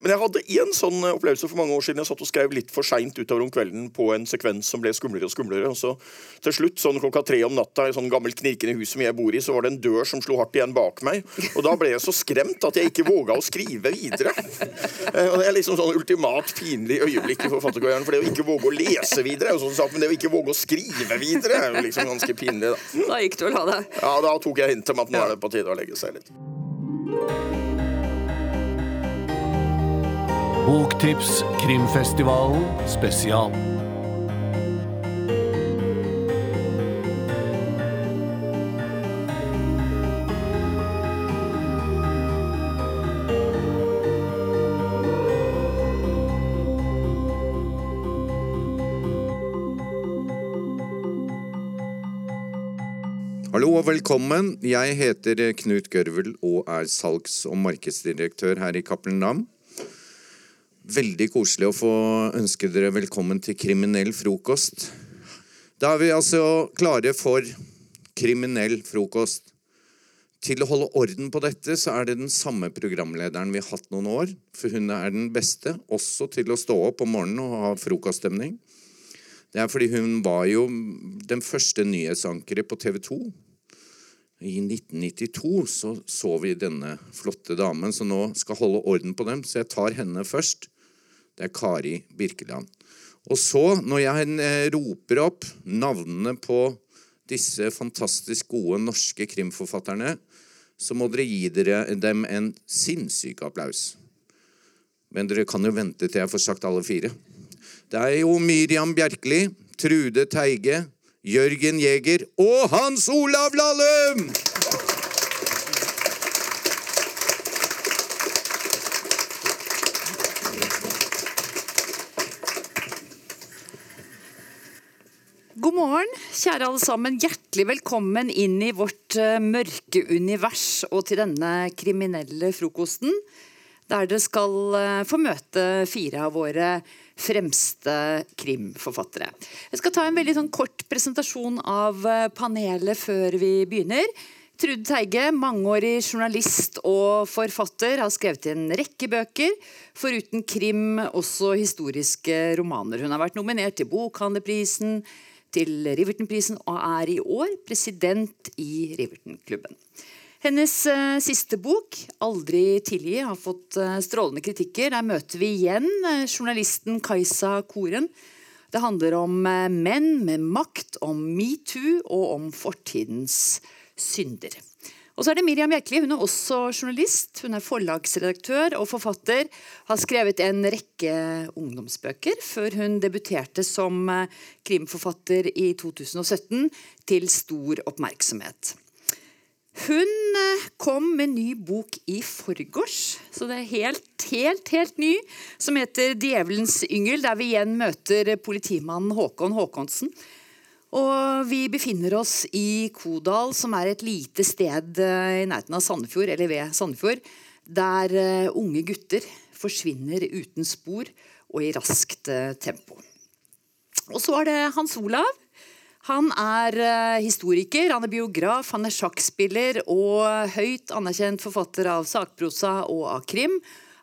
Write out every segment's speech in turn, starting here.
Men jeg hadde én sånn eh, opplevelse for mange år siden. Jeg satt og skrev litt for seint utover om kvelden på en sekvens som ble skumlere og skumlere. Og så til slutt, sånn klokka tre om natta, i sånn gammelt knirkende hus som jeg bor i, så var det en dør som slo hardt igjen bak meg. Og da ble jeg så skremt at jeg ikke våga å skrive videre. Eh, Og det er liksom sånn ultimat pinlig øyeblikk i forfatterkarrieren. For det å ikke våge å lese videre, er jo sånn sak, men det å ikke våge å skrive videre er jo liksom ganske pinlig, da. Da gikk du og la deg. Ja, da tok jeg hintet om at nå er det på tide å legge seg litt. Boktips Krimfestivalen spesial. Hallo og velkommen. Jeg heter Knut Gørvel og er salgs- og markedsdirektør her i Cappelen Dam. Veldig koselig å få ønske dere velkommen til Kriminell frokost. Da er vi altså klare for kriminell frokost. Til å holde orden på dette, så er det den samme programlederen vi har hatt noen år. For hun er den beste, også til å stå opp om morgenen og ha frokoststemning. Det er fordi hun var jo den første nyhetsankeret på TV 2. I 1992 så, så vi denne flotte damen som nå skal holde orden på dem, så jeg tar henne først. Det er Kari Birkeland. Og så, når jeg eh, roper opp navnene på disse fantastisk gode norske krimforfatterne, så må dere gi dere dem en sinnssyk applaus. Men dere kan jo vente til jeg får sagt alle fire. Det er jo Miriam Bjerkeli, Trude Teige, Jørgen Jæger og Hans Olav Lahlum! God morgen, kjære alle sammen. Hjertelig velkommen inn i vårt eh, mørke univers og til denne kriminelle frokosten. Der dere skal eh, få møte fire av våre fremste krimforfattere. Jeg skal ta en veldig sånn kort presentasjon av eh, panelet før vi begynner. Trude Teige, mangeårig journalist og forfatter, har skrevet en rekke bøker. Foruten krim, også historiske romaner. Hun har vært nominert til Bokhandlerprisen, til Riverton-prisen og er i år president i Riverton-klubben. Hennes eh, siste bok, 'Aldri tilgi', har fått eh, strålende kritikker. Der møter vi igjen eh, journalisten Kajsa Koren. Det handler om menn med makt, om metoo og om fortidens synder. Og så er det Miriam Bjerkeli. Hun er også journalist. Hun er forlagsredaktør og forfatter. Har skrevet en rekke ungdomsbøker før hun debuterte som eh, krimforfatter i 2017 til stor oppmerksomhet. Hun eh, kom med ny bok i forgårs, så det er helt, helt, helt ny, som heter 'Djevelens yngel', der vi igjen møter politimannen Håkon Håkonsen. Og vi befinner oss i Kodal, som er et lite sted eh, i nærheten av Sandefjord, eller ved Sandefjord, der eh, unge gutter forsvinner uten spor og i raskt eh, tempo. Og så er det Hans Olav. Han er historiker, han er biograf, han er sjakkspiller og høyt anerkjent forfatter av sakprosa og av krim.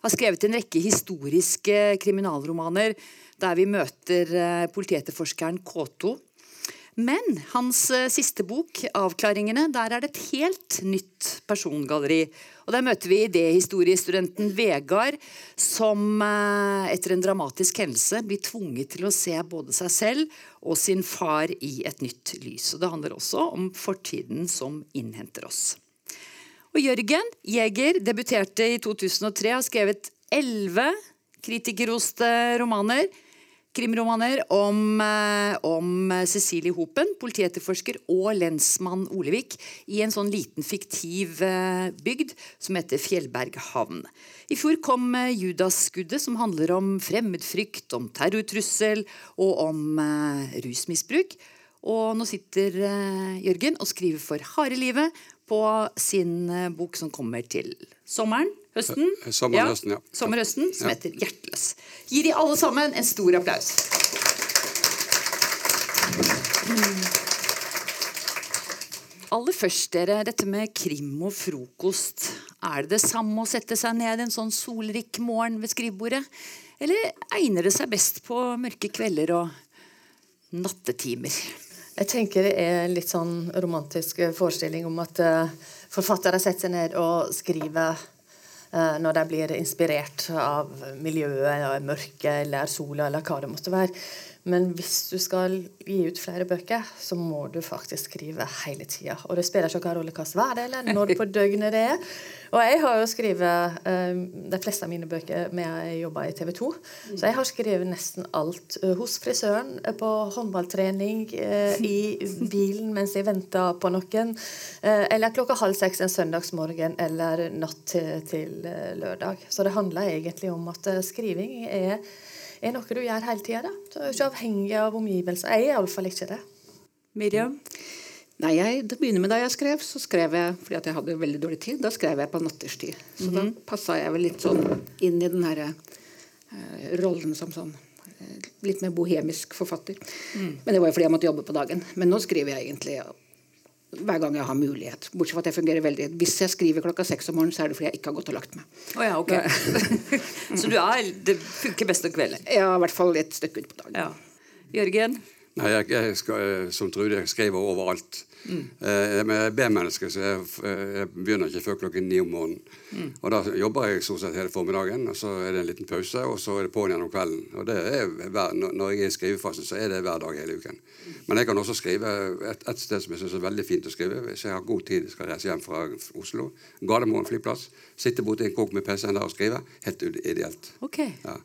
Har skrevet en rekke historiske kriminalromaner der vi møter politietterforskeren K2. Men hans eh, siste bok, 'Avklaringene', der er det et helt nytt persongalleri. Og Der møter vi idéhistoriestudenten Vegard, som eh, etter en dramatisk hendelse blir tvunget til å se både seg selv og sin far i et nytt lys. Og Det handler også om fortiden som innhenter oss. Og Jørgen Jæger debuterte i 2003 og har skrevet elleve kritikerroste romaner. Krimromaner om, eh, om Cecilie Hopen, politietterforsker, og lensmann Olevik i en sånn liten fiktiv eh, bygd som heter Fjellberg havn. I fjor kom Judas-skuddet, som handler om fremmedfrykt, om terrortrussel og om eh, rusmisbruk. Og nå sitter eh, Jørgen og skriver for harde livet på sin eh, bok som kommer til sommeren. Høsten. Eh, sommeren, høsten, ja. Sommer-høsten, som heter Hjerteløs. Gi de alle sammen en stor applaus. Aller først, dere, dette med krim og frokost. Er det det samme å sette seg ned en sånn solrik morgen ved skrivebordet? Eller egner det seg best på mørke kvelder og nattetimer? Jeg tenker det er en litt sånn romantisk forestilling om at uh, forfattere setter seg ned og skriver når de blir inspirert av miljøet, mørket eller sola eller hva det måtte være. Men hvis du skal gi ut flere bøker, så må du faktisk skrive hele tida. Og det spiller ikke noen rolle hvilken vær det er, eller når på døgnet det er. Og jeg har jo skrevet um, de fleste av mine bøker med jeg jobber i TV 2. Så jeg har skrevet nesten alt. Uh, hos frisøren, uh, på håndballtrening, i bilen mens jeg venter på noen. eller klokka halv seks en søndagsmorgen eller natt til, til lørdag. Så det handler egentlig om at skriving er er noe du gjør hele tida. Du er ikke avhengig av omgivelser. Jeg er iallfall ikke det. Miriam? Nei, jeg, Det begynner med da jeg skrev. Så skrev jeg fordi at jeg hadde veldig dårlig tid. Da skrev jeg på natterstid. Så mm -hmm. da mhm. passa jeg vel litt sånn inn i den herre uh, rollen som sånn uh, litt mer bohemisk forfatter. Mm. Men det var jo fordi jeg måtte jobbe på dagen. Men nå skriver jeg egentlig hver gang jeg har mulighet. Bortsett fra at jeg fungerer veldig Hvis jeg skriver klokka seks om morgenen, så er det fordi jeg ikke har gått og lagt meg. Oh, ja, okay. så er, det funker best om kvelden? Ja, i hvert fall et stykke ut på dagen. Ja. Jørgen? Nei, jeg, jeg skal, eh, som Trude, jeg skriver overalt. Mm. Eh, jeg er B-menneske, så jeg, jeg, begynner ikke før klokken ni om morgenen. Mm. Og Da jobber jeg stort sett hele formiddagen, og så er det en liten pause, og så er det på'n igjen om kvelden. Og det er hver, Når jeg er i skrivefasen, så er det hver dag hele uken. Men jeg kan også skrive et, et sted som jeg syns er veldig fint å skrive. Hvis jeg har god tid, skal reise hjem fra Oslo. Gardermoen flyplass. Sitte borti en kok med PC-en der og skrive. Helt ideelt. Okay. Ja.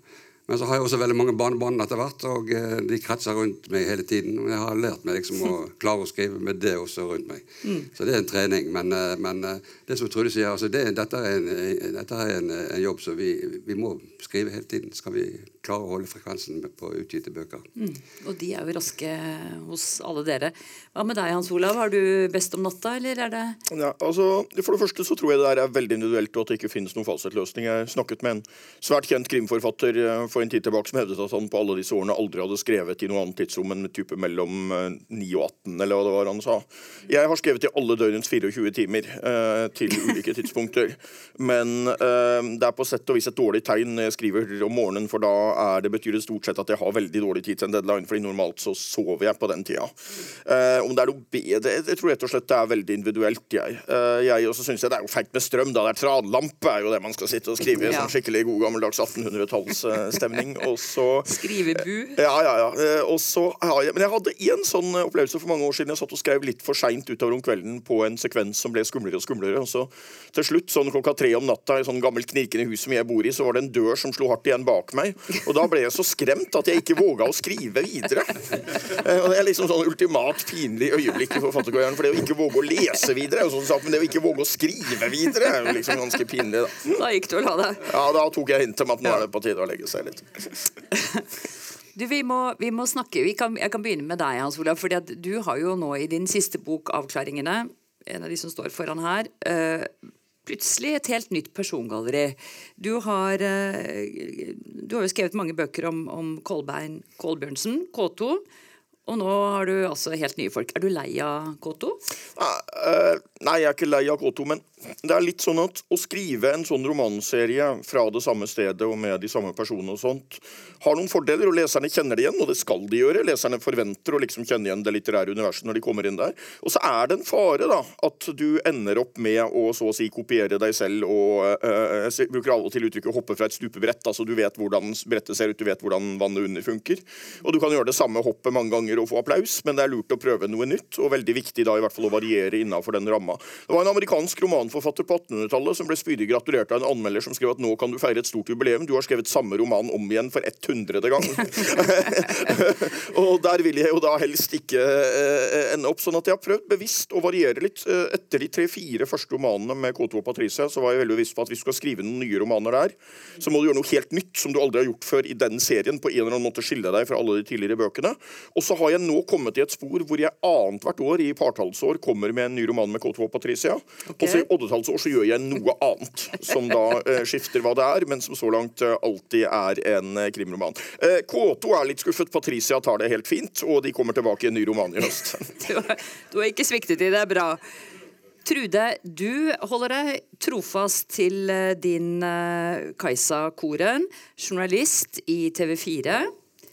Men så har jeg også veldig mange barnebarn etter hvert, og eh, de kretser rundt meg hele tiden. Og jeg har lært meg liksom å klare å skrive med det også rundt meg. Mm. Så det er en trening. Men, eh, men eh, det som Trude sier, altså det, dette er, en, dette er en, en, jobb som vi, vi må skrive hele tiden. Skal vi klare å holde frekvensen på utgitte bøker. Mm. Og de er jo raske hos alle dere. Hva med deg, Hans Olav? Har du best om natta, eller er det ja, altså, For det første så tror jeg det der er veldig individuelt, og at det ikke finnes noen fasitløsning. Jeg snakket med en svært kjent krimforfatter for en tid tilbake som hevdet at han på alle disse årene aldri hadde skrevet i noe annet tidsrom enn type mellom 9 eh, og 18, eller hva det var han sa. Jeg har skrevet i alle døgnets 24 timer eh, til ulike tidspunkter. Men eh, det er på sett og vis et dårlig tegn når jeg skriver om morgenen, for da er det betyr det stort sett at jeg har veldig dårlig tid til en deadline, fordi normalt så sover jeg på den tida. Eh, om det er noe bedre Jeg tror rett og slett det er veldig individuelt, jeg. Eh, jeg også syns det er jo feigt med strøm, da. Det er tranlampe er jo det man skal sitte og skrive i. Ja. Sånn skikkelig god gammeldags 1800-tallsstemning. Og så Skrivebu? Ja, ja, ja. Eh, og så har jeg, men jeg hadde en sånn eh, opplevelse for mange år siden. Jeg satt og skrev litt for seint utover om kvelden på en sekvens som ble skumlere og skumlere. Og så til slutt, sånn klokka tre om natta, i sånn gammelt knirkende hus som jeg bor i, så var det en dør som slo hardt igjen bak meg. Og da ble jeg så skremt at jeg ikke våga å skrive videre. Eh, og Det er liksom sånn ultimat pinlig øyeblikk i forfatterkarrieren. For det å ikke våge å lese videre er jo sånn sagt, men det å ikke våge å skrive videre er jo liksom ganske pinlig. Da, da gikk du og la deg? Ja, da tok jeg hint om at nå er det på tide å legge seg litt. Du, vi må, vi må snakke, vi kan, Jeg kan begynne med deg, Hans Olav. fordi Du har jo nå i din siste bok, 'Avklaringene', en av de som står foran her, øh, plutselig et helt nytt persongalleri. Du har, øh, du har jo skrevet mange bøker om, om Kolbein Kolbjørnsen, K2. Og nå har du altså helt nye folk. Er du lei av K2? Uh, nei, jeg er ikke lei av K2, men det er litt sånn at å skrive en sånn romanserie fra det samme stedet og med de samme personene og sånt, har noen fordeler, og leserne kjenner det igjen, og det skal de gjøre. Leserne forventer å liksom kjenne igjen det litterære universet når de kommer inn der. Og så er det en fare, da, at du ender opp med å så å si kopiere deg selv og øh, Jeg bruker av og til uttrykket 'hoppe fra et stupebrett'. altså Du vet hvordan brettet ser ut, du vet hvordan vannet under funker. Og du kan gjøre det samme hoppet mange ganger og få applaus, men det er lurt å prøve noe nytt, og veldig viktig da i hvert fall å variere innafor den ramma. Det var en amerikansk romanforfatter på 1800-tallet som ble spydig gratulert av en anmelder som skrev at nå kan du feire et stort jubileum, du har skrevet samme roman om igjen for 100. gang. og der vil jeg jo da helst ikke uh, ende opp, sånn at jeg har prøvd bevisst å variere litt. Uh, etter de tre-fire første romanene med K2 og Patricia, så var jeg veldig bevisst på at hvis du skal skrive noen nye romaner der, så må du gjøre noe helt nytt som du aldri har gjort før i den serien, på en eller annen måte skille deg fra alle de tidligere bøkene. Og så har jeg nå kommet i et spor hvor jeg annethvert år i partallsår kommer med en ny roman med K2 og Patricia. Okay. Og, så, og, oddetallsår så gjør jeg noe annet, som da eh, skifter hva det er, men som så langt eh, alltid er en eh, krimroman. Eh, K2 er litt skuffet, Patricia tar det helt fint, og de kommer tilbake i en ny roman i høst. Du, har- du har ikke sviktet i det, bra. Trude, du holder deg trofast til din eh, Kajsa Koren, journalist i TV 4.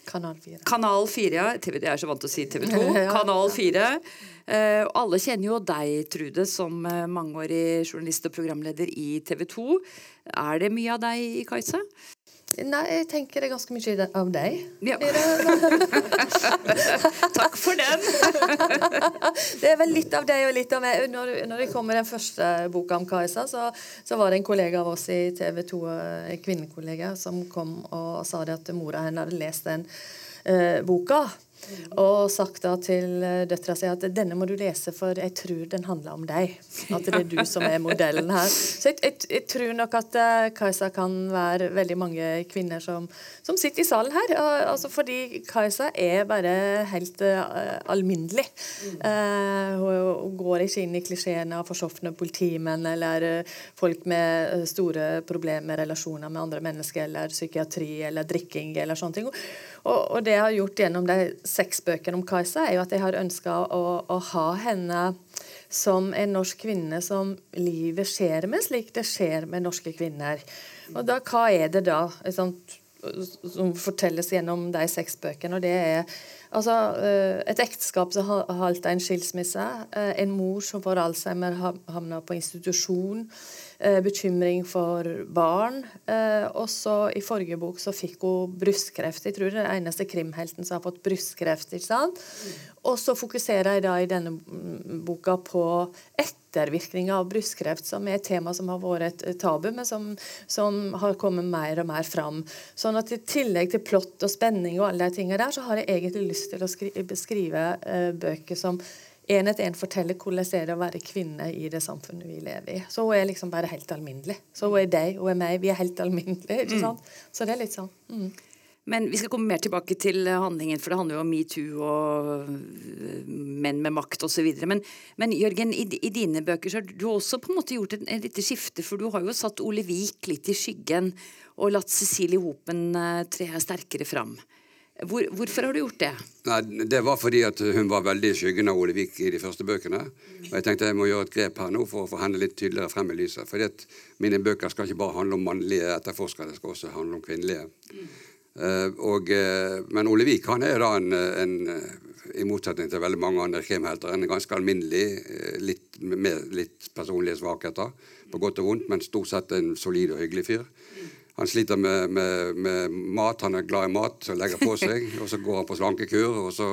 Kanal 4. Kanal 4, ja. TV, jeg er så vant til å si TV 2. Ja. Kanal 4. Eh, og alle kjenner jo deg, Trude, som eh, mangeårig journalist og programleder i TV 2. Er det mye av deg i Kajsa? Nei, jeg tenker det er ganske mye av deg. Ja. Takk for den. Det er vel litt av deg og litt av meg. Når, når det kommer den første boka om Kajsa, så, så var det en kollega av oss i TV 2, en kvinnekollega, som kom og sa det at mora hennes hadde lest den eh, boka. Og sagt da til eh, døtra si at denne må du lese, for jeg tror den handler om deg. At det er du som er modellen her. Så jeg, jeg, jeg tror nok at eh, Kajsa kan være veldig mange kvinner som, som sitter i salen her. Altså fordi Kajsa er bare helt uh, alminnelig. Uh, hun, går ikke inn i klisjeene av forsofne politimenn eller folk med store problemer med relasjoner med andre mennesker eller psykiatri eller drikking eller sånne ting. Og, og det jeg har gjort gjennom de seks bøkene om Kajsa, er jo at jeg har ønska å, å ha henne som en norsk kvinne som livet skjer med, slik det skjer med norske kvinner. Og da, hva er det da liksom, som fortelles gjennom de seks bøkene? Og det er altså, eh, et ekteskap som halta en skilsmisse, eh, en mor som får Alzheimer, havna på institusjon, bekymring for barn. eh, Og så i forrige bok så fikk hun brystkreft. Jeg tror det er den eneste krimhelten som har fått brystkreft. ikke sant? Og så fokuserer jeg da i denne boka på ettervirkninger av brystkreft, som er et tema som har vært et eh, tabu, men som, som har kommet mer og mer fram. Sånn at i tillegg til plott og spenning og alle de tingene der, så har jeg egentlig lyst til å skri beskrive eh, bøker som en etter en forteller hvordan det er å være kvinne i det samfunnet vi lever i. Så hun er liksom bare helt alminnelig. Så hun er deg, hun er meg, vi er helt alminnelige. ikke sant? Så det er litt sånn. Mm. Men vi skal komme mer tilbake til eh, handlingen, for det handler jo om metoo og øh, menn med makt osv. Men, men Jørgen, i, i dine bøker så har du også på en måte gjort et, et lite skifte, for du har jo satt Ole Vik litt i skyggen og latt Cecilie Hopen eh, tre sterkere fram. Hvor, hvorfor har du gjort det? Nei, Det var fordi at hun var veldig i skyggen av Ole Vik i de første bøkene. Og jeg tenkte jeg må gjøre et grep her nå for å få henne litt tydeligere frem i lyset. Fordi at mine bøker skal ikke bare handle om mannlige etterforskere, det skal også handle om kvinnelige. Eh, og, uh, men Ole Vik han er da en, en, i motsetning til veldig mange andre krimhelter, en ganske alminnelig, eh, litt, med litt personlige svakheter, på godt og vondt, men stort sett en solid og hyggelig fyr. Han sliter med, med, med mat, han er glad i mat og legger på seg. og så går han på slankekur, og så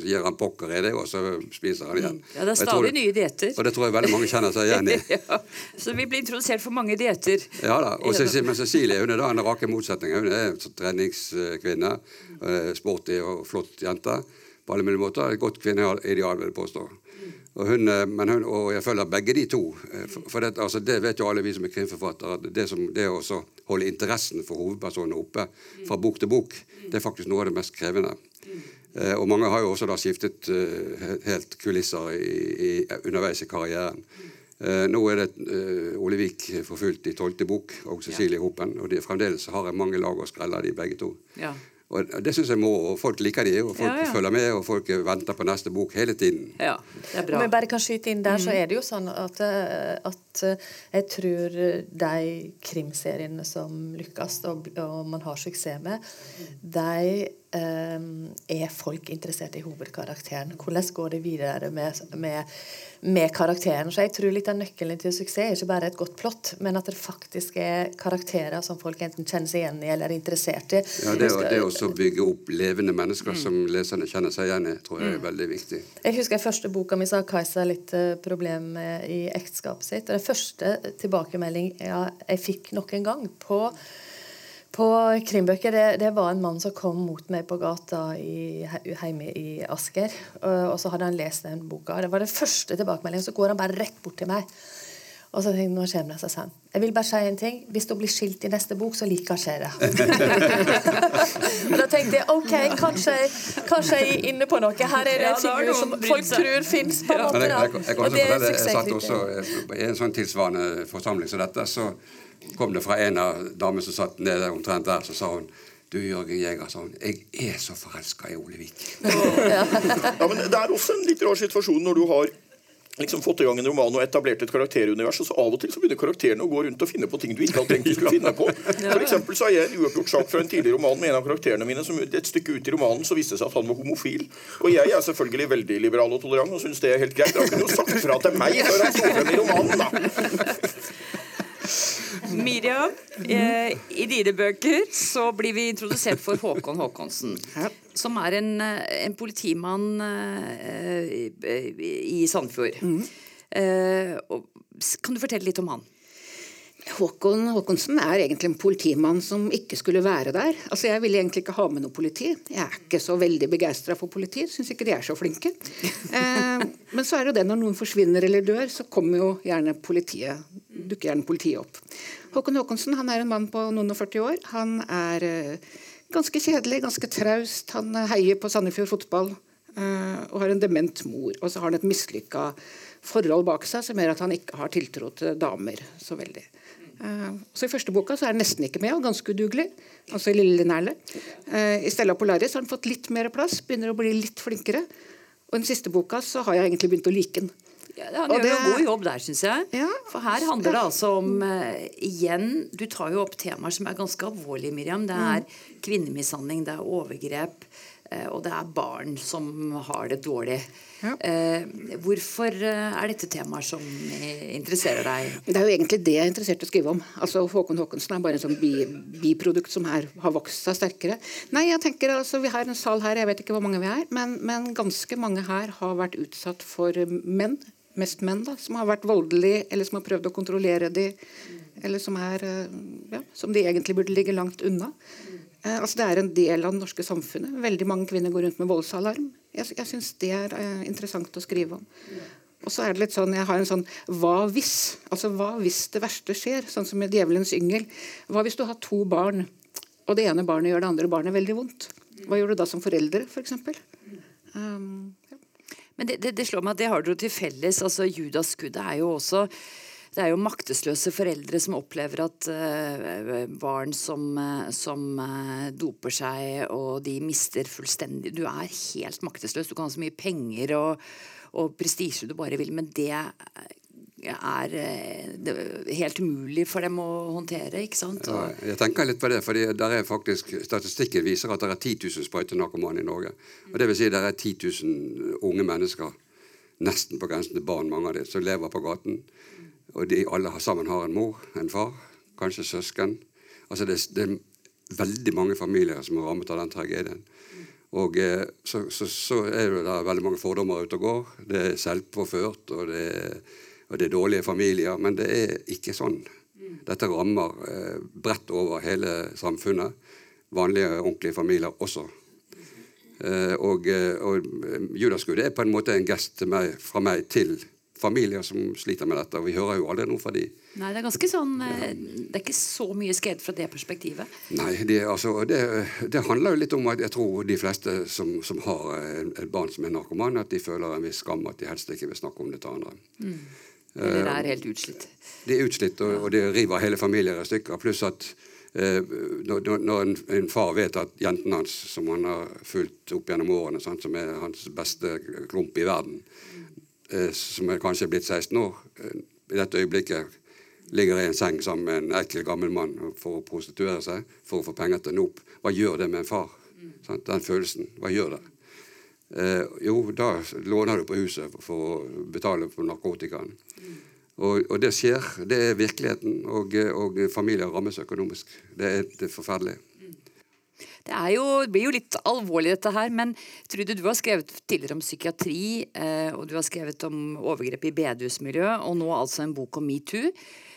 gir han pokker i det, og så spiser han igjen. Ja, det er stadig nye dietter. Og det tror jeg veldig mange kjenner seg igjen i. ja, så vi blir introdusert for mange dietter. Ja da, og Men Cecilie hun er da en rake motsetning. Hun er en treningskvinne. eh, Sporty og flott jente på alle mulige måter. Et godt kvinneideal, vil jeg påstå. Og, hun, eh, men hun, og jeg følger begge de to. eh, For, det, altså, det vet jo alle vi som er krimforfattere. at Det, som, det å holde interessen for hovedpersonene oppe fra bok til bok, det er faktisk noe av det mest krevende. Eh, og mange har jo også da skiftet helt kulisser i, i, underveis i karrieren. Eh, nå er det Ole Vik forfulgt i tolvte bok, og Cecilie Hopen. Og de, fremdeles har jeg mange lag å skrelle de begge to. Ja. Og det syns jeg må, og folk liker de, og folk Ja, ja. følger med, og folk venter på neste bok hele tiden. ja, det er bra. Men bare kan skyte inn der, så er det jo sånn at, eh, at eh, jeg tror de krimseriene som lykkes, og, og man har suksess med, de er folk interessert i hovedkarakteren. Hvordan går det videre med, med, med karakteren? Så jeg tror litt av nøkkelen til suksess er ikke bare et godt plott, men at det faktisk er karakterer som folk enten kjenner seg igjen i eller er interessert i. Ja, Det, å- det å bygge opp levende mennesker Mm. som leserne kjenner seg igjen i, tror jeg er veldig viktig. Jeg husker i første boka mi så har Kajsa litt eh, problem i ekteskapet sitt. Og den første tilbakemeldingen jeg fikk nok en gang på, på krimbøker, det, det var en mann som kom mot meg på gata i, hjemme i Asker. Og, så hadde han lest den boka. Det var den første tilbakemeldingen. Så går han bare rett bort til meg. Og så tenkte jeg, nå det, seg sa jeg vil bare si en ting. Hvis hun blir skilt i neste bok, så liker jeg det. og da tenkte jeg ok, kanskje, kanskje jeg er inne på noe. Her er det Ja, en figur som folk tror fins. på en måte. Jeg, jeg, jeg, Og det er jeg satt også i en sånn tilsvarende forsamling som dette, så kom det fra en av damene som satt nede omtrent der, så sa hun du, Jørgen Jæger, sa hun, jeg er så forelska i Ole Vik. Ja, men Det er også en litt rar situasjon når du har liksom fått i gang en roman og etablert et karakterunivers, og så av og til så begynner karakterene å gå rundt og finne på ting du ikke hadde tenkt du skulle finne på. For eksempel så har jeg en uoppgjort sak fra en tidligere roman med en av karakterene mine som et stykke ut i romanen så viste det seg at han var homofil. Og jeg er selvfølgelig veldig liberal og tolerant og syns det er helt greit. Han kunne jo sagt fra til meg før han sto frem i romanen, da. Miriam, eh, i dine bøker så blir vi introdusert for Håkon Håkonsen. Som er en, eh, en politimann eh, i, Sandefjord. Mm. Eh, og, kan du fortelle litt om han? Håkon Håkonsen er egentlig en politimann som ikke skulle være der. Altså Jeg ville egentlig ikke ha med noe politi. Jeg er ikke så veldig begeistra for politi. Syns ikke de er så flinke. Eh, men så er det jo det når noen forsvinner eller dør, så kommer jo gjerne politiet dukker gjerne politiet opp. Håkon Håkonsen han er en mann på noen og 40 år. Han er eh, ganske kjedelig, ganske traust. Han eh, heier på Sandefjord fotball eh, og har en dement mor. Og så har han et mislykka forhold bak seg som gjør at han ikke har tiltro til damer så veldig. Uh, så I første boka så er han nesten ikke med, og ganske udugelig. Altså i Lille Linerle. Uh, I Stella Polaris har han fått litt mer plass, begynner å bli litt flinkere. Og i den siste boka så har jeg egentlig begynt å like den. Ja, han Og gjør jo det- en god jobb der, syns jeg. Ja. For her handler det altså om uh, Igjen, du tar jo opp temaer som er ganske alvorlige, Miriam. Det er kvinnemishandling, det er overgrep, uh, og det er barn som har det dårlig. Ja. Uh, hvorfor er dette temaer som interesserer deg? Det er jo egentlig det jeg er interessert i å skrive om. Altså Håkon Håkonsen er bare en sånn bi, biprodukt som her har vokst seg sterkere. Nei, jeg tenker altså, Vi har en sal her, jeg vet ikke hvor mange vi er, men, men ganske mange her har vært utsatt for menn. Mest menn, da, som har vært voldelige, eller som har prøvd å kontrollere de, eller som, er, eh, ja, som de egentlig burde ligge langt unna. Eh, altså Det er en del av det norske samfunnet. Veldig mange kvinner går rundt med voldsalarm. Jeg, jeg syns det er eh, interessant å skrive om. Og så er det litt sånn, Jeg har en sånn hva hvis? Altså hva hvis det verste skjer? Sånn som med Djevelens yngel. Hva hvis du har to barn, og det ene barnet gjør det andre barnet veldig vondt? Hva gjør du da som foreldre, f.eks.? Um, ja. Men det, det, det slår meg at det har dere til felles. altså Judaskuddet er jo også det er jo maktesløse foreldre som opplever at eh, barn som, eh, som eh, doper seg, og de mister fullstendig Du er helt maktesløs. Du kan ha så mye penger og, og prestisje du bare vil, men det eh, er helt umulig for dem å håndtere. ikke sant? Ja, jeg tenker litt på det, fordi der er faktisk, Statistikken viser at det er 10 000 sprøytenarkomane i Norge. Og det vil si det er 10 000 unge mennesker, nesten på grensen til barn, mange av dem, som lever på gaten. Og de alle sammen har en mor, en far, kanskje søsken. Altså det, det er veldig mange familier som er rammet av den tragedien. Og eh, så, så, så er det veldig mange fordommer ute og går. Det er selvpåført, og det er, og det er dårlige familier. Men det er ikke sånn. Dette rammer eh, bredt over hele samfunnet. Vanlige, ordentlige familier også. Eh, og eh, og eh, Judaskuddet er på en måte en gest meg, fra meg til familier som sliter med dette. Og vi hører jo aldri noe fra de. nei, det er ganske sånn ja. Det er ikke så mye skrevet fra det perspektivet. Nei, det, altså, det, det handler jo litt om at jeg tror de fleste som, som har eh, et barn som er narkoman, at de føler en viss skam at de helst ikke vil snakke om det til andre. Eller er helt utslitt. Det er utslitt, og, og det river hele familier i stykker. Pluss at eh, når, når- en, en far vet at jenten hans, som han har fulgt opp gjennom årene, sant, som er hans beste klump i verden, eh, som er kanskje blitt 16 år, eh, i dette øyeblikket ligger i en seng sammen med en ekkel gammel mann for å prostituere seg, for å få penger til Nop. Hva gjør det med en far? Sant? Den følelsen. Hva gjør det? Eh, jo, da låner du på huset for, å betale for narkotikaen. Og, og det skjer. Det er virkeligheten. Og, og familier rammes økonomisk. Det er, er forferdelig. Det, jo, det blir jo litt alvorlig dette her, men Trude, du har skrevet tidligere om psykiatri, eh, og du har skrevet om overgrep i bedehusmiljøet, og nå altså en bok om metoo.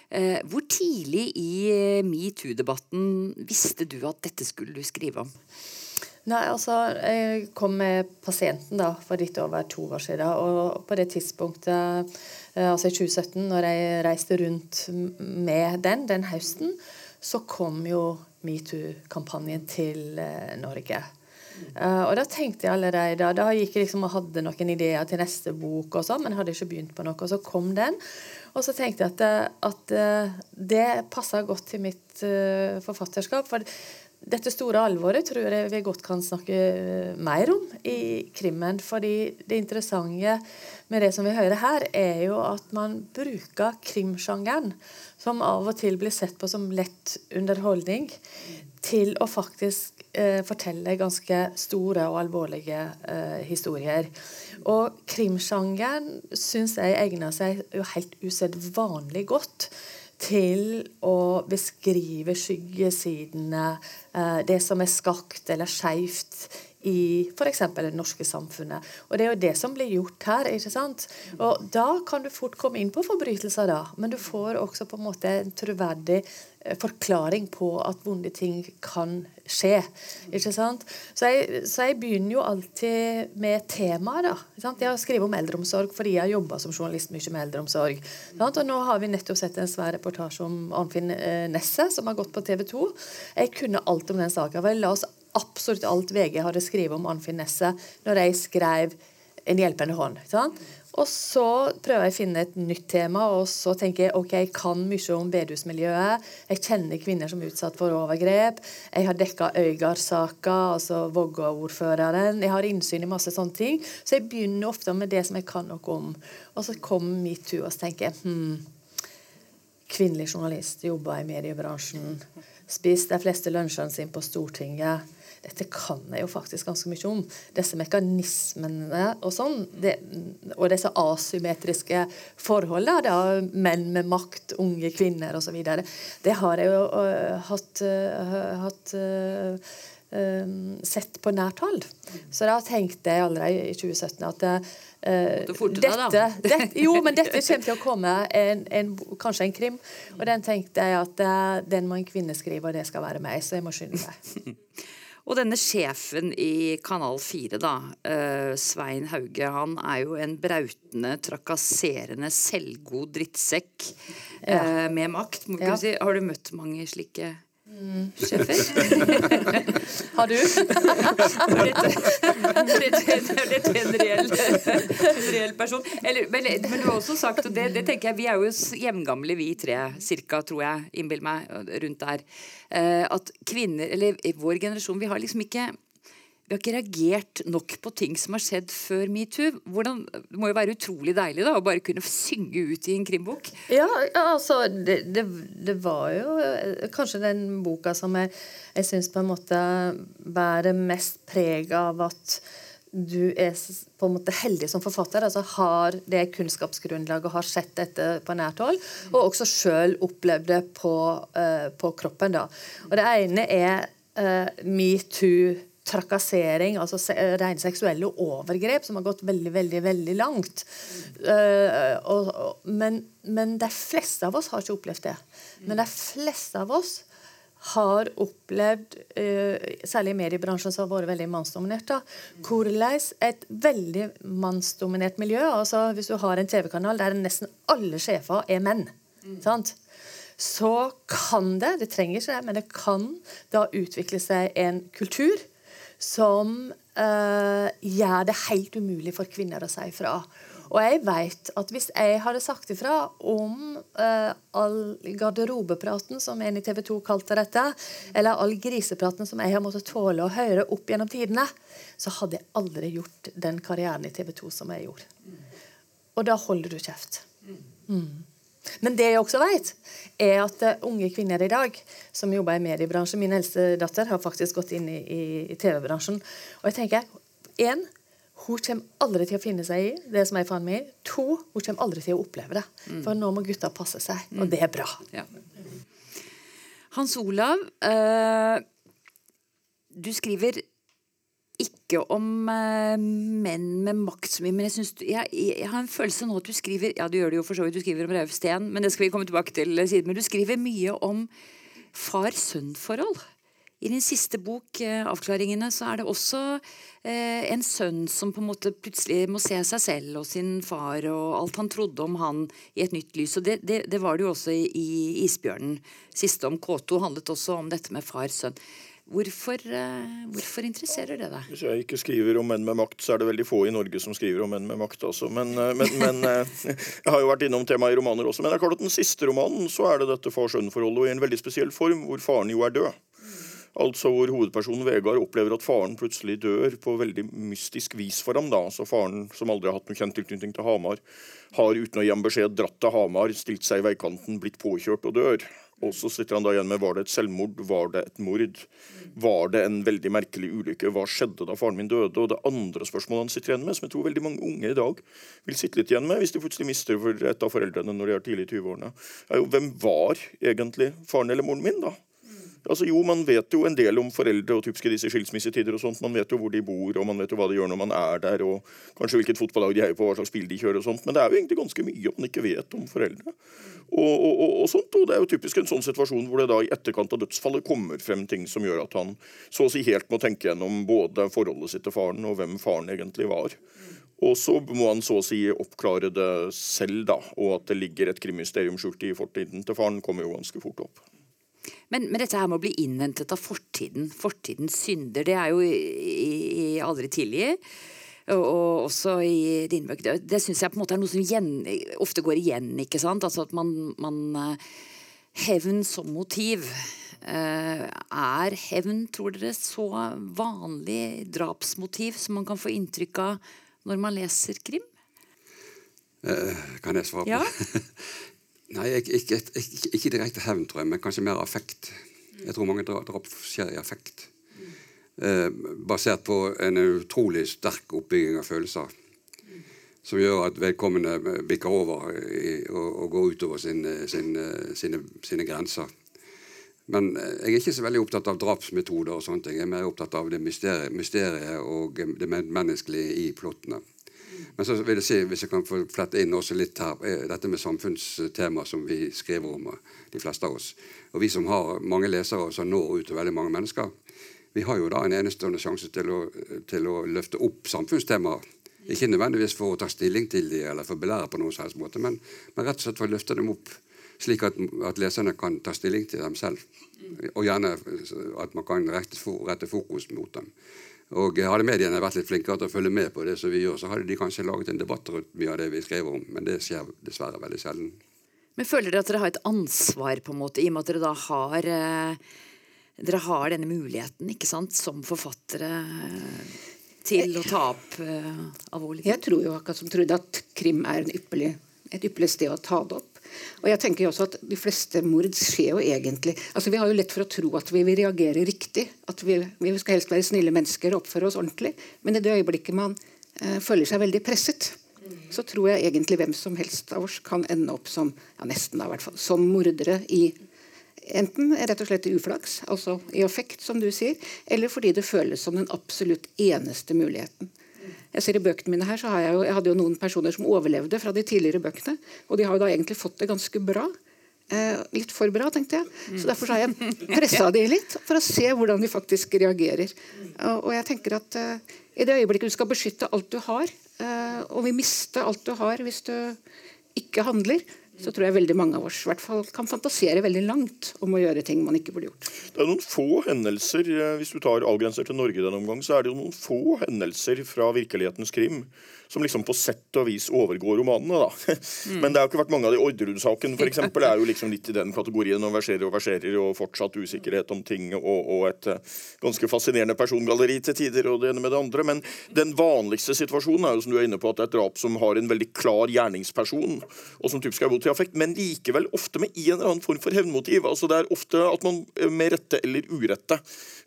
Eh, hvor tidlig i metoo-debatten visste du at dette skulle du skrive om? Nei, altså, Jeg kom med pasienten da, for litt over to år siden. Og på det tidspunktet, eh, altså i 2017, når jeg reiste rundt med den den høsten, så kom jo metoo-kampanjen til eh, Norge. Uh, og da tenkte jeg allerede Da, gikk jeg liksom og hadde noen ideer til neste bok, og sånn, men hadde ikke begynt på noe. Og så kom den. Og så tenkte jeg at, at det passa godt til mitt forfatterskap. For dette store alvoret tror jeg vi godt kan snakke mer om i krimmen. fordi det interessante med det som vi hører her, er jo at man bruker krimsjangeren, som av og til blir sett på som lett underholdning, til å faktisk eh, fortelle ganske store og alvorlige eh, historier. Og krimsjangeren syns jeg egner seg jo helt usedvanlig godt til å beskrive skyggesidene, eh, det som er skakt eller skeivt i f.eks. det norske samfunnet. Og Det er jo det som blir gjort her. ikke sant? Og Da kan du fort komme inn på forbrytelser, da, men du får også på en måte en troverdig forklaring på at vonde ting kan skje. ikke sant? Så jeg, så jeg begynner jo alltid med temaet. da. Ikke sant? Jeg har skrevet om eldreomsorg fordi jeg har jobba som journalist mye med eldreomsorg. Sant? Og Nå har vi nettopp sett en svær reportasje om Arnfinn Nesset, Nesse, som har gått på TV 2. Jeg kunne alt om den saken. jeg la oss absolutt alt VG hadde skrevet om Arnfinn Nesse når jeg skrev En hjelpende hånd. Ikke Sant? Og så prøver jeg å finne et nytt tema, og så tenker jeg ok, jeg kan mye om bedehusmiljøet. Jeg kjenner kvinner som er utsatt for overgrep. Jeg har dekka Øygard-saka, altså Vågå-ordføreren. Jeg har innsyn i masse sånne ting. Så jeg begynner ofte med det som jeg kan noe om. Og så kommer metoo, og så tenker jeg hmm, Kvinnelig journalist, jobber i mediebransjen. Spist de fleste lunsjene sine på Stortinget dette kan jeg jo faktisk ganske mye om. Disse mekanismene og sånn, det, og disse asymmetriske forholdene, da, menn med makt, unge kvinner osv., det har jeg jo uh, hatt, uh, hatt uh, sett på nært hold. Så da tenkte jeg allerede i 2017 at uh, dette, dette, Jo, men dette kommer til å komme en, en, kanskje en krim. Og den tenkte jeg at uh, den må en kvinne skrive, og det skal være meg. Så jeg må skynde meg. Og denne sjefen i Kanal 4, da, uh, Svein Hauge, han er jo en brautende, trakasserende, selvgod drittsekk ja. med makt. må ja. si. Har du møtt mange slike Mm. Har du? Dette er en reell, en reell person. Eller, men, men, du har også sagt, og det, det, tenker jeg, vi er jo hjemgamle vi tre, cirka, tror jeg, innbill meg, rundt der, eh, at kvinner, eller vår generasjon, vi har liksom ikke vi har ikke reagert nok på ting som har skjedd før metoo. Det må jo være utrolig deilig da, å bare kunne synge ut i en krimbok? Ja, altså det, det, det var jo eh, kanskje den boka som jeg, jeg syns på en måte bærer mest preg av at du er på en måte heldig som forfatter, altså har det kunnskapsgrunnlaget har sett dette på nært hold, og også sjøl opplevd det på, uh, på, kroppen. da. Og Det ene er uh, metoo trakassering, altså rene seksuelle overgrep, som har gått veldig, veldig veldig langt. Uh, og, og, men, men, de fleste av oss har ikke opplevd det. Men de fleste av oss har opplevd, uh, særlig i mediebransjen som har vært veldig mannsdominert, hvordan et veldig mannsdominert miljø altså Hvis du har en TV-kanal der nesten alle sjefer er menn, mm. så kan det det trenger ikke det, men det kan da utvikle seg en kultur som uh, gjør det helt umulig for kvinner å si fra. Og jeg vet at hvis jeg hadde sagt ifra om uh, all garderobepraten, som en i TV 2 kalte dette, eller all grisepraten som jeg har måttet tåle å høre opp gjennom tidene, så hadde jeg aldri gjort den karrieren i TV 2 som jeg gjorde. Og da holder du kjeft. Mm. Men det jeg også vet, er at uh, unge kvinner i dag som jobber i mediebransjen Min eldste datter har faktisk gått inn i, i, i TV-bransjen. Og jeg tenker, en, hun kommer aldri til å finne seg i det som er faren min. To, hun kommer aldri til å oppleve det. Mm. For nå må gutta passe seg, og mm. det er bra. Ja. Hans Olav, uh, du skriver ikke om uh, menn med makt så mye, men jeg, synes, jeg, jeg, har en følelse nå at du skriver Ja, du gjør det jo for så vidt, du skriver om Rauv Steen, men det skal vi komme tilbake til siden. Men du skriver mye om far-sønn-forhold I din siste bok, eh, 'Avklaringene', så er det også eh, en sønn som på en måte plutselig må se seg selv og sin far og alt han trodde om han i et nytt lys. Og Det, det, det var det jo også i, i 'Isbjørnen'. Siste om K2 handlet også om dette med far-sønn. Hvorfor, eh, hvorfor interesserer det deg? Hvis jeg ikke skriver om menn med makt, så er det veldig få i Norge som skriver om menn med makt. Altså. Men, men, men eh, jeg har jo vært innom temaet i romaner også. Men det er klart at den siste romanen så er det dette far-sønn-forholdet, og i en veldig spesiell form, hvor faren jo er død. Altså hvor hovedpersonen Vegard opplever at faren plutselig dør på veldig mystisk vis for ham. da. Altså Faren, som aldri har hatt noen kjent tilknytning til Hamar, har uten å gi ham beskjed dratt til Hamar, stilt seg i veikanten, blitt påkjørt og dør. Og så sitter han da igjen med var det et selvmord, var det et mord? Var det en veldig merkelig ulykke? Hva skjedde da faren min døde? Og det andre spørsmålet han sitter igjen med, som jeg tror veldig mange unge i dag vil sitte litt igjen med, hvis de plutselig mister et av foreldrene når de er tidlig i 20-årene, er jo hvem var egentlig faren eller moren min, da? Altså jo, Man vet jo en del om foreldre og typiske disse skilsmissetider. og sånt. Man vet jo hvor de bor, og man vet jo hva de gjør når man er der, og kanskje hvilket fotballag de heier på, hva slags bil de kjører og sånt. Men det er jo egentlig ganske mye man ikke vet om foreldre. Og, og, og, og sånt, og Det er jo typisk en sånn situasjon hvor det da i etterkant av dødsfallet kommer frem ting som gjør at han så å si helt må tenke gjennom både forholdet sitt til faren og hvem faren egentlig var. Og så må han så å si oppklare det selv, da. Og at det ligger et krimmysterium skjult i fortiden til faren, kommer jo ganske fort opp. Men, men, dette her med å bli innhentet av fortiden, fortidens synder, det er jo i, i, aldri tidlig. Og, og også i dine bøker. Det, det syns jeg på en måte er noe som igjen, ofte går igjen. ikke sant? Altså at man, man Hevn som motiv. Er hevn, tror dere, så vanlig drapsmotiv som man kan få inntrykk av når man leser krim? Eh, kan jeg svare på? Ja. Nei, ikke, ikke, ikke, direkte hevn, tror jeg, men kanskje mer affekt. Jeg tror mange drap skjer i affekt. Eh, basert på en utrolig sterk oppbygging av følelser. Som gjør at vedkommende bikker over i, og, og, går utover sin, sin, sine, sine, grenser. Men jeg er ikke så veldig opptatt av drapsmetoder og sånne ting. Jeg er mer opptatt av det mysteriet, mysteriet og det menneskelige i plottene. Men så vil jeg si, hvis jeg kan få flette inn også litt her, eh, dette med samfunnstema som vi skriver om, eh, de fleste av oss. Og vi som har mange lesere som når ut til veldig mange mennesker, vi har jo da en enestående sjanse til å, til å løfte opp samfunnstemaer. Ikke nødvendigvis for å ta stilling til dem eller for å belære på noen som måte, men, men, rett og slett for å løfte dem opp slik at, at leserne kan ta stilling til dem selv. Og gjerne at man kan rette, rette fokus mot dem. Og Hadde mediene vært litt flinkere til å følge med på det som vi gjør, så hadde de kanskje laget en debatt rundt mye av det vi skriver om, men det skjer dessverre veldig sjelden. Men Føler dere at dere har et ansvar, på en måte, i og med at dere da har eh, dere har denne muligheten ikke sant, som forfattere til å ta opp uh, alvorlig Jeg tror jo akkurat som Trude at krim er ypperlig, et ypperlig sted å ta det opp. Og jeg tenker jo også at De fleste mord skjer jo egentlig altså Vi har jo lett for å tro at vi vil reagere riktig. At vi, vi skal helst være snille mennesker og oppføre oss ordentlig. Men i det øyeblikket man eh, føler seg veldig presset, så tror jeg egentlig hvem som helst av oss kan ende opp som ja nesten da i hvert fall, som mordere i Enten rett og slett i uflaks, altså i affekt, som du sier, eller fordi det føles som den absolutt eneste muligheten. Jeg ser i bøkene mine her, så har jeg, jo, jeg hadde jo noen personer som overlevde fra de tidligere bøkene. Og de har jo da egentlig fått det ganske bra. Eh, litt for bra, tenkte jeg. Så Derfor har jeg pressa de litt, for å se hvordan de faktisk reagerer. Og, og jeg tenker at eh, I det øyeblikket du skal beskytte alt du har, eh, og vil miste alt du har hvis du ikke handler, så tror jeg veldig mange av oss hvert fall kan fantasere veldig langt om å gjøre ting man ikke burde gjort. Det er noen få hendelser, eh, hvis du tar avgrenser til Norge denne omgang, så er det jo noen få hendelser fra virkelighetens krim som liksom på sett og vis overgår romanene. da. Mm. Men det har jo ikke vært mange av de Orderud-saken f.eks. er jo liksom litt i den kategorien og verserer og verserer og fortsatt usikkerhet om ting og, og et uh, ganske fascinerende persongalleri til tider og det ene med det andre. Men den vanligste situasjonen er jo som du er inne på at det er et drap som har en veldig klar gjerningsperson, og som typisk er bodd til affekt, men likevel ofte med en eller annen form for hevnmotiv. Altså Det er ofte at man eh, med rette eller urette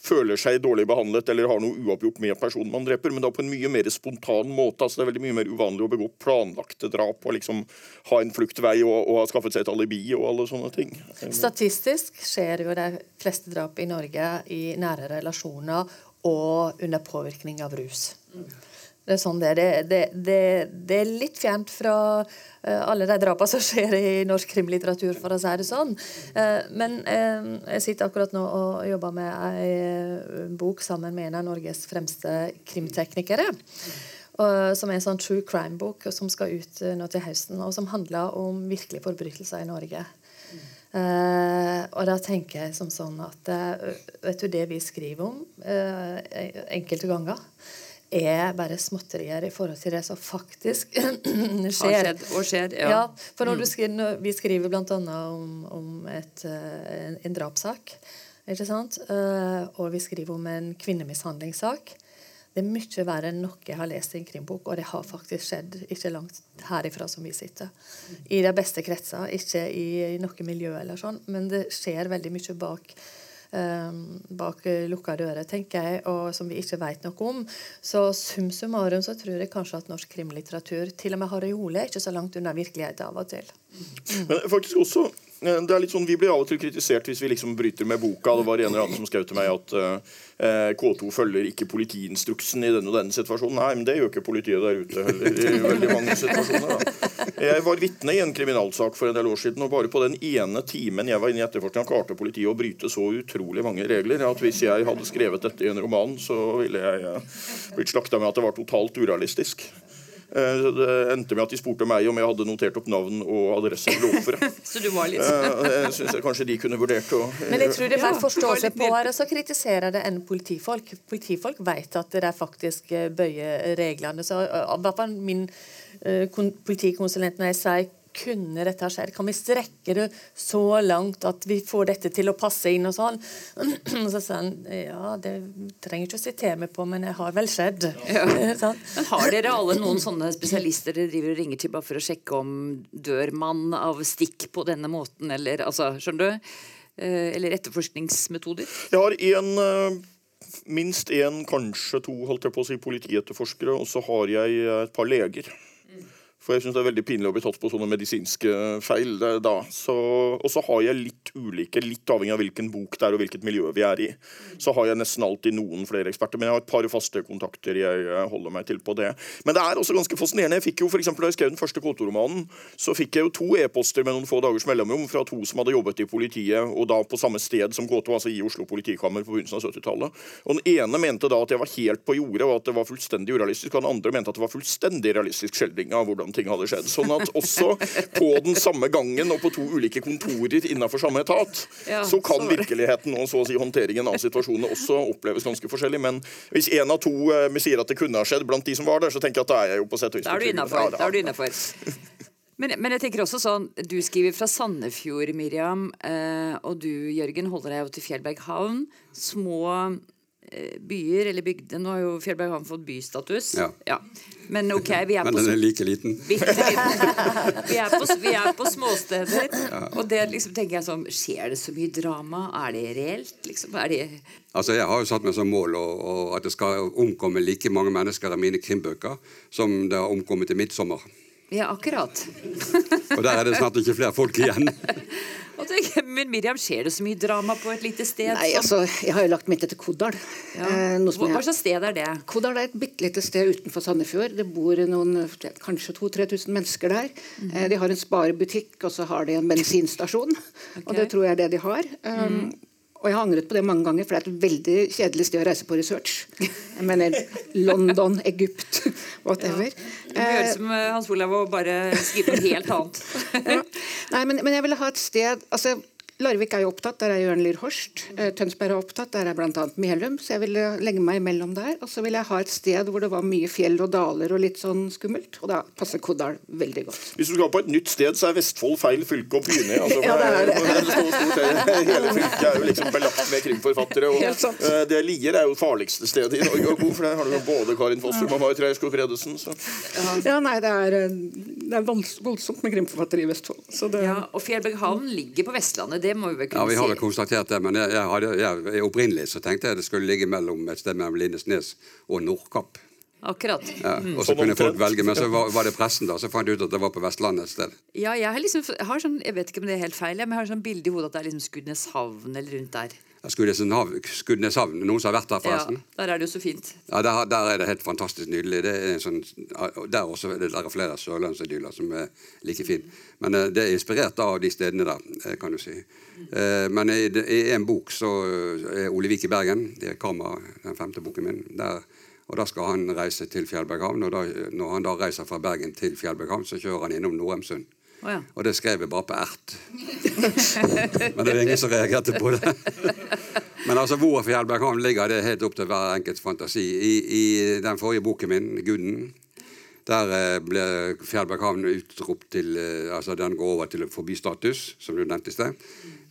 føler seg dårlig behandlet eller har noe uoppgjort med personen man dreper, men da på en mye mer spontan måte. altså Det er veldig mye mer uvanlig å begå planlagte drap og liksom ha en fluktvei og, og ha skaffet seg et alibi og alle sånne ting. Statistisk skjer jo de fleste drap i Norge i nære relasjoner og under påvirkning av rus. Det er sånn det er. Det, det, det, er litt fjernt fra uh, alle de drapene som skjer i norsk krimlitteratur, for å si det sånn. Uh, men uh, jeg sitter akkurat nå og jobber med ei bok sammen med en av Norges fremste krimteknikere. Som er en sånn true crime-bok som skal ut nå til høsten, og som handler om virkelige forbrytelser i Norge. Uh, og da tenker jeg som sånn at uh, vet du det vi skriver om uh, enkelte ganger, er bare småtterier i forhold til det som faktisk skjer. Og skjer, ja. ja. for når, mm. skriver, Vi skriver bl.a. om, om et, en, en drapssak. Ikke sant? og vi skriver om en kvinnemishandlingssak. Det er mye verre enn noe jeg har lest i en krimbok, og det har faktisk skjedd ikke langt herifra som vi sitter. I de beste kretser, ikke i, i noe miljø eller sånn, men det skjer veldig mye bak um, bak lukka dører, tenker jeg, og som vi ikke vet noe om. Så sum summarum så tror jeg kanskje at norsk krimlitteratur til og med har Hole ikke så langt unna virkeligheten av og til. Mm. Men faktisk også det er litt sånn, Vi blir av og til kritisert hvis vi liksom bryter med boka. Det var en eller annen som skrev til meg at uh, eh, K2 følger ikke politiinstruksen i denne og denne situasjonen. Nei, men det gjør ikke politiet der ute heller i veldig mange situasjoner. Da. Jeg var vitne i en kriminalsak for en del år siden, og bare på den ene timen jeg var inne i etterforskninga, klarte politiet å bryte så utrolig mange regler at hvis jeg hadde skrevet dette i en roman, så ville jeg uh, blitt slakta med at det var totalt urealistisk. Eh, det endte med at de spurte meg om jeg hadde notert opp navn og adresse til offeret. så du var litt eh, Det syns jeg kanskje de kunne vurdert. å Men jeg tror det er forståelse på her, og så kritiserer det enn politifolk. Politifolk vet at det er faktisk eh, bøyer reglene. Så i hvert fall min politikonsulent når jeg sier kunne dette skjedd? Kan vi strekke det så langt at vi får dette til å passe inn og sånn? Og så sa han ja, det trenger ikke å sitere meg på, men det har vel skjedd. Ja. sånn. Men har dere alle noen sånne spesialister dere driver og ringer til bare for å sjekke om dør man av stikk på denne måten, eller altså, skjønner du? Eh, eller etterforskningsmetoder? Jeg har en eh, minst én, kanskje to holdt jeg på å si, politietterforskere, og så har jeg et par leger. For jeg syns det er veldig pinlig å bli tatt på sånne medisinske feil. da. og så har jeg litt ulike, litt avhengig av hvilken bok det er og hvilket miljø vi er i. Så har jeg nesten alltid noen flere eksperter, men jeg har et par faste kontakter jeg holder meg til på det. Men det er også ganske fascinerende. Jeg fikk jo for eksempel, Da jeg skrev den første K2-romanen, så fikk jeg jo to e-poster med noen få dagers mellomrom fra to som hadde jobbet i politiet, og da på samme sted som K2, altså i Oslo politikammer på begynnelsen av 70-tallet. Og Den ene mente da at jeg var helt på jordet, og at det var fullstendig urealistisk, og den andre mente at det var fullstendig realistisk skjeldring av hvordan ting hadde skjedd. Sånn at også på den samme gangen og på to ulike kontorer innenfor samme etat, ja, så kan så virkeligheten og så å si håndteringen av situasjonene også oppleves ganske forskjellig. Men hvis én av to vi sier at det kunne ha skjedd blant de som var der, så tenker jeg at da er jeg jo på sett og vis Da er du innafor. Men, men, jeg tenker også sånn, du skriver fra Sandefjord, Miriam. Eh, og du, Jørgen, holder deg jo til Fjellberg havn. Små Eh, byer eller bygder Nå har jo Fjellberg fått bystatus. Ja. ja. Men ok, vi er Men på den er like liten. vi, er på, vi er på småsteder. Ja. Og det liksom tenker jeg sånn Skjer det så mye drama? Er det reelt? Liksom? Er det Altså, Jeg har jo satt meg som mål og, og at det skal omkomme like mange mennesker av mine krimbøker som det har omkommet i 'Midtsommer'. Ja, akkurat. og der er det snart ikke flere folk igjen. Men Miriam, skjer det så mye drama på et lite sted? Nei, altså, Jeg har jo lagt mitt etter Kodal. Ja. Eh, Hva slags sted er det? Kodal er et bitte lite sted utenfor Sandefjord. Det bor noen, kanskje 2000-3000 mennesker der. Mm -hmm. De har en sparebutikk, og så har de en bensinstasjon. Okay. Og det tror jeg er det de har. Um, mm. Og jeg har angret på det mange ganger, for det er et veldig kjedelig sted å reise på research. Jeg mener London, Egypt, whatever. Ja. Det høres ut som eh, Hans Olav å bare skrive noe helt annet. ja. Nei, men, men, jeg ville ha et sted altså Larvik er jo opptatt, der er Jørn Lier Horst. Eh, Tønsberg er opptatt, der er bl.a. Melum. Så jeg ville legge meg imellom der. Og så ville jeg ha et sted hvor det var mye fjell og daler og litt sånn skummelt. Og da passer Kodal veldig godt. Hvis du skal på et nytt sted, så er Vestfold feil fylke å begynne i. Altså, ja, det er det. hele fylket er jo liksom belagt med krimforfattere. Og uh, det Lier er jo farligste stedet i Norge å bo, for der har du jo både Karin Fossum og Marit Reierskog Bredesen. Ja, nei, det er, eh, det er voldsomt med krimforfattere i Vestfold. Det... Ja, og Fjellberghavn ligger på Vestlandet. Det må vi vel kunne si? Ja, vi har vel konstatert det. Men jeg, jeg hadde, jeg, opprinnelig så tenkte jeg det skulle ligge mellom et sted mellom Lindesnes og Nordkapp. Akkurat. Ja, mm. og så kunne folk velge, men så var, var, det pressen, da. Så fant jeg ut at det var på Vestlandet et sted. Ja, jeg har liksom, har sånn, jeg vet ikke om det er helt feil, men jeg har sånn bilde i hodet at det er liksom Skudeneshavn eller rundt der. Skudeneshavn. Noen som har vært der, Ja, der er det jo så fint. Ja, der, der er det helt fantastisk nydelig. Det en sånn, der også det er flere sørlandsidyller som er like fine. Men eh, det er inspirert av de stedene der, eh, kan du si. Eh, Men i, i en bok så er Ole Vik i Bergen, det er Karma, den femte boken min. Der, og Da skal han reise til Fjellberghavn. og da, Når han da reiser fra Bergen til Fjellberghavn, så kjører han innom Norheimsund. Å ja. Og det skrev jeg bare på ert. Men det er ingen som reagerte på det. Men altså, hvor Fjellberghavn ligger, det er helt opp til hver enkelt fantasi. I, i den forrige boken min, 'Guden', der eh, ble Fjellberghavn utropt til eh, Altså, den går over til forbistatus, som du nevnte i sted.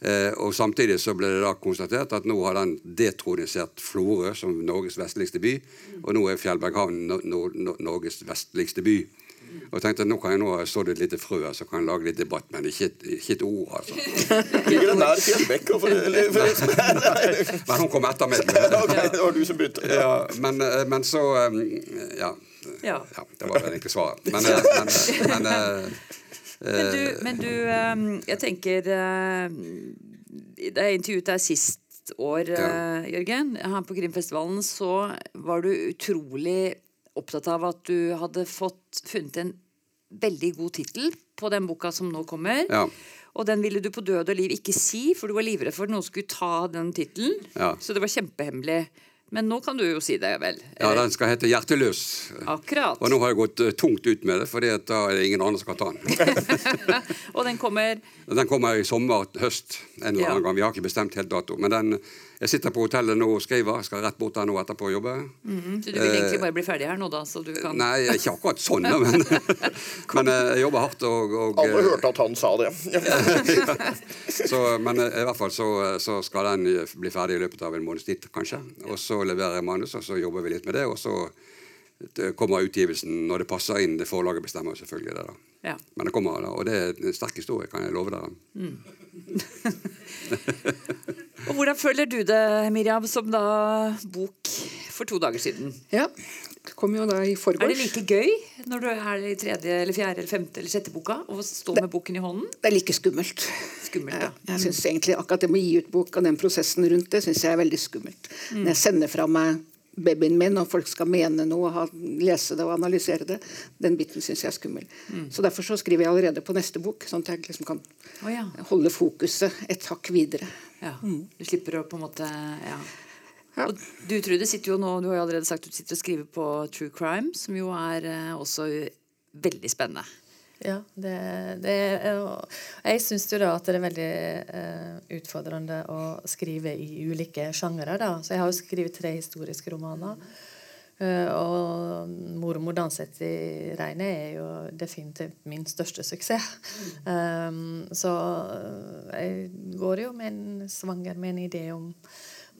Eh, og samtidig så ble det da konstatert at nå har den detronisert Florø som Norges vestligste by. Og nå er Fjellberghavn no, no, Norges vestligste by. Og tenkte nå kan jeg nå så det et lite frø, så kan jeg lage litt debatt, men ikke, et- ikke et ord, altså. Ligger det nær Fjellbekk? Men hun kom etter meg. Ok, det var du som begynte. Ja, men, eh, men så eh, ja. Ja. ja. Det var vel egentlig svaret. Men, eh, men, men eh, Men du, men du jeg tenker Da jeg intervjuet deg sist år, Jørgen, her på Krimfestivalen, så var du utrolig opptatt av at du hadde fått funnet en veldig god tittel på den boka som nå kommer. Ja. Og den ville du på død og liv ikke si, for du var livredd for at noen skulle ta den tittelen. Ja. Så det var kjempehemmelig. Men nå kan du jo si det, vel? ja, den skal hete 'Hjerteløs'. Akkurat. Og nå har jeg gått eh, tungt ut med det, for da er det ingen andre som kan ta den. Og den kommer Den kommer i sommer, høst, en eller Ja. annen gang. Vi har ikke bestemt helt dato. Men den, jeg sitter på hotellet nå og skriver. Jeg skal rett bort der nå etterpå og jobbe. Så du vil egentlig bare bli ferdig her nå, da? Så du kan Eh, Nei, ikke akkurat sånn, men, men eh, jeg jobber hardt. Og, og, Alle hørte at han sa det. Så, men eh, i hvert fall så, så skal den eh, bli ferdig i løpet av en måneds tid, kanskje. Og så leverer jeg manus, og så jobber vi litt med det. Og så eh, kommer utgivelsen når det passer inn. Det forlaget bestemmer selvfølgelig det. da. Ja. Men det kommer, da, og det er en sterk historie, kan jeg love dere. Og hvordan føler du det, Miriam, som da bok for to dager siden? Ja, det kom jo da i forgårs. Er det like gøy når du er i tredje eller fjerde eller femte eller sjette boka og står med boken i hånden? Det er like skummelt. Skummelt, Ja, jeg synes egentlig akkurat det med å gi ut bok og den prosessen rundt det, synes jeg er veldig skummelt. Når jeg sender fra meg babyen min, og folk skal mene noe, ha, lese det og analysere det, den biten synes jeg er skummel. Så derfor så skriver jeg allerede på neste bok, sånn at jeg liksom kan oh, ja. holde fokuset et hakk videre. Ja. Du slipper å på en måte Ja. Ja. Og du Trude sitter jo nå, du har jo allerede sagt du sitter og skriver på True Crime, som jo er eh, også veldig spennende. Ja, det, det er, Jeg syns jo da at det er veldig eh, utfordrende å skrive i ulike sjangere. da. Så jeg har jo skrevet tre historiske romaner. Eh, og 'Mormor danset i regnet' er jo definitivt min største suksess. Um, så eh, jeg går jo med en svanger med en idé om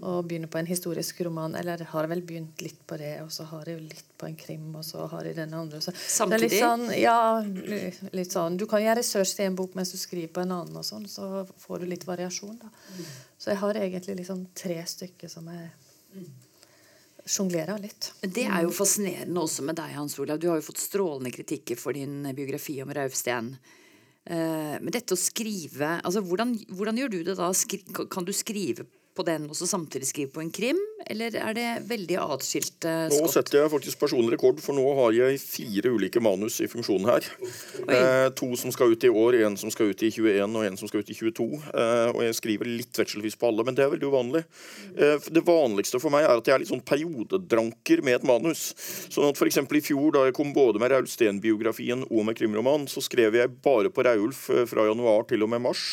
å begynne på en historisk roman. Eller har vel begynt litt på det, og så har jeg jo litt på en krim, og så har jeg den andre. Så Samtidig? er litt sånn, ja, litt sånn. Du kan gjøre research til en bok mens du skriver på en annen, og sånn, så får du litt variasjon. da. Så jeg har egentlig liksom tre stykker som jeg sjonglerer litt. Det er jo fascinerende også med deg, Hans Olav. Du har jo fått strålende kritikker for din biografi om Raufsten. Eh, Men dette å skrive altså hvordan, hvordan gjør du det da? Kan du skrive på den og så samtidig skrive på en krim? Eller er det veldig atskilte Nå setter jeg faktisk personlig rekord, for nå har jeg fire ulike manus i funksjon her. Eh, to som skal ut i år, en som skal ut i 21 og en som skal ut i 22. Eh, og jeg skriver litt vekselvis på alle, men det er veldig uvanlig. Eh, det vanligste for meg er at jeg er litt sånn periodedranker med et manus. Sånn at f.eks. i fjor, da jeg kom både med Raul Steen-biografien og med krimroman, så skrev jeg bare på Raulf eh, fra januar til og med mars.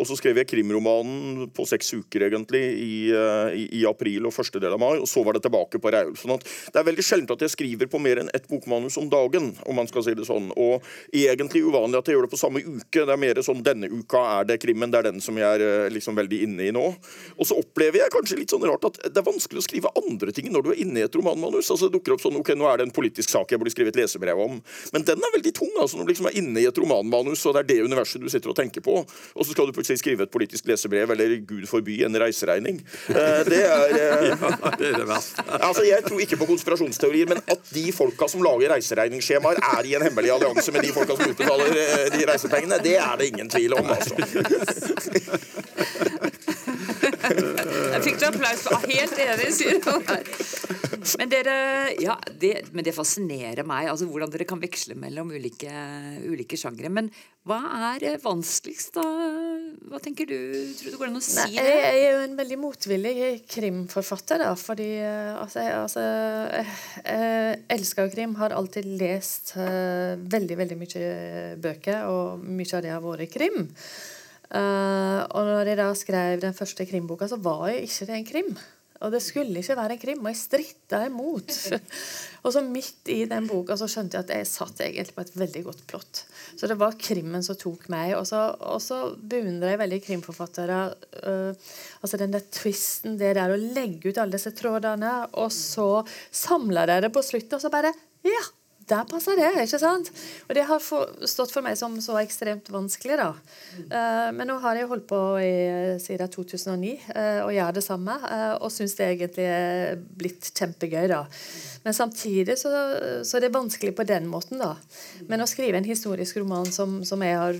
Og så skrev jeg krimromanen på seks uker egentlig i, eh, i, i april og første del av mai, og så var det tilbake på Raul. Sånn at det er veldig sjelden at jeg skriver på mer enn ett bokmanus om dagen, om man skal si det sånn. Og egentlig uvanlig at jeg gjør det på samme uke. Det er mer sånn denne uka er det krimmen, det er den som jeg er eh, liksom veldig inne i nå. Og så opplever jeg kanskje litt sånn rart at det er vanskelig å skrive andre ting når du er inne i et romanmanus. Altså det dukker opp sånn ok, nå er det en politisk sak jeg burde skrive et lesebrev om, men den er veldig tung, altså når du liksom er inne i et romanmanus, og det er det universet du sitter og tenker på, og så skal du plutselig skrive et politisk lesebrev, eller gud forby en reiseregning. Eh, Det er ja, Det er det verste. Altså, Jeg tror ikke på konspirasjonsteorier, men at de folka som lager reiseregningsskjemaer, er i en hemmelig allianse med de folka som utbetaler eh, de reisepengene, det er det ingen tvil om. altså. Er applaus. Helt enig, sier han her. Men, dere, ja, det, men det fascinerer meg, altså hvordan dere kan veksle mellom ulike, ulike sjangre. Men hva er vanskeligst, da? Hva tenker du? Tror du det går an å si Nei, det? jeg, jeg er jo en veldig motvillig krimforfatter, da, fordi eh, altså, jeg, altså, jeg, jeg elsker jo krim, har alltid lest uh, veldig, veldig mye bøker, og mye av det har vært krim. Eh, og når jeg da skrev den første krimboka, så var jo ikke det en krim. Og det skulle ikke være en krim, og jeg stritta imot. og så midt i den boka så skjønte jeg at jeg satt egentlig på et veldig godt plott. Så det var krimmen som tok meg. Og så, og så beundrer jeg veldig krimforfattere. Uh, altså den der twisten, det der å legge ut alle disse trådene, og så samler de det på slutten, og så bare Ja! Der passer det, ikke sant? Og det har for, stått for meg som så ekstremt vanskelig, da. Eh, men nå har jeg holdt på i, siden 2009 uh, og gjør det samme, uh, og syns det egentlig er blitt kjempegøy, da. Men samtidig så, så er det vanskelig på den måten, da. Men å skrive en historisk roman som, som jeg har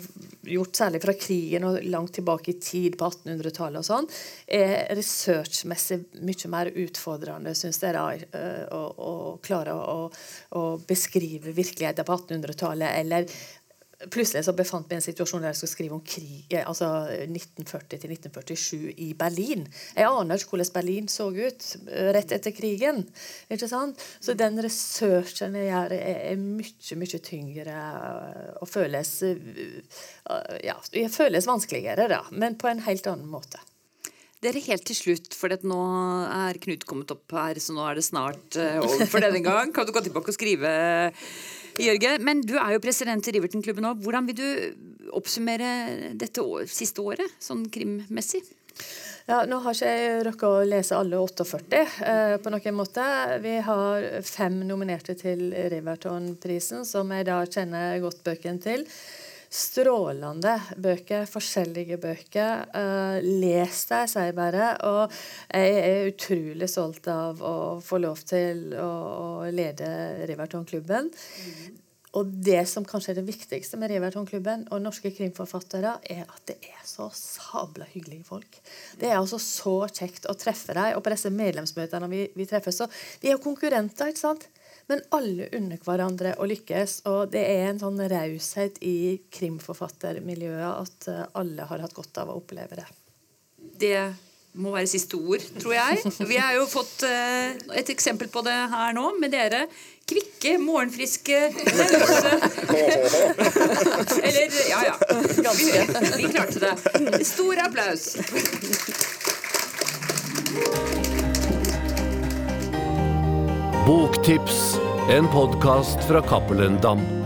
gjort, særlig fra krigen og langt tilbake i tid, på 1800-tallet og sånn, er researchmessig mye mer utfordrende, syns jeg, da, eh, å, å klare å, å beskrive virkeligheten på 1800-tallet, eller Plutselig så befant vi en situasjon der jeg skulle skrive om krig, eh, altså 1940 1947 i Berlin. Jeg aner ikke hvordan Berlin så ut eh, rett etter krigen. ikke sant? Så den researchen jeg gjør, er, mye, mye tyngre eh, og føles ja, føles vanskeligere, da, men på en helt annen måte. Dere helt til slutt, for nå er Knut kommet opp her, så nå er det snart uh, over for denne gang. Kan du gå tilbake og skrive, Jørge? Men du er jo president i Riverton-klubben nå. Hvordan vil du oppsummere dette år, siste året, sånn krimmessig? Ja, Nå har ikke jeg rukket å lese alle 48 eh, på noen måte. Vi har fem nominerte til Riverton-prisen, som jeg da kjenner godt bøkene til. Strålende bøker, forskjellige bøker. Uh, les dem, sier jeg bare. Og jeg er utrolig stolt av å få lov til å, å lede Riverton-klubben. Og det som kanskje er det viktigste med Riverton-klubben og norske krimforfattere, er at det er så sabla hyggelige folk. Det er altså så kjekt å treffe dem. Og på disse medlemsmøtene vi, vi treffes, så Vi er jo konkurrenter, ikke sant? Men alle unner hverandre å lykkes. Og det er en sånn raushet i krimforfattermiljøet at eh, alle har hatt godt av å oppleve det. Det må være siste ord, tror jeg. Vi har jo fått uh, et eksempel på det her nå med dere. Kvikke, morgenfriske, Eller ja, ja. Vi, vi klarte det. Stor applaus. Boktips, en podkast fra Cappelen Dam.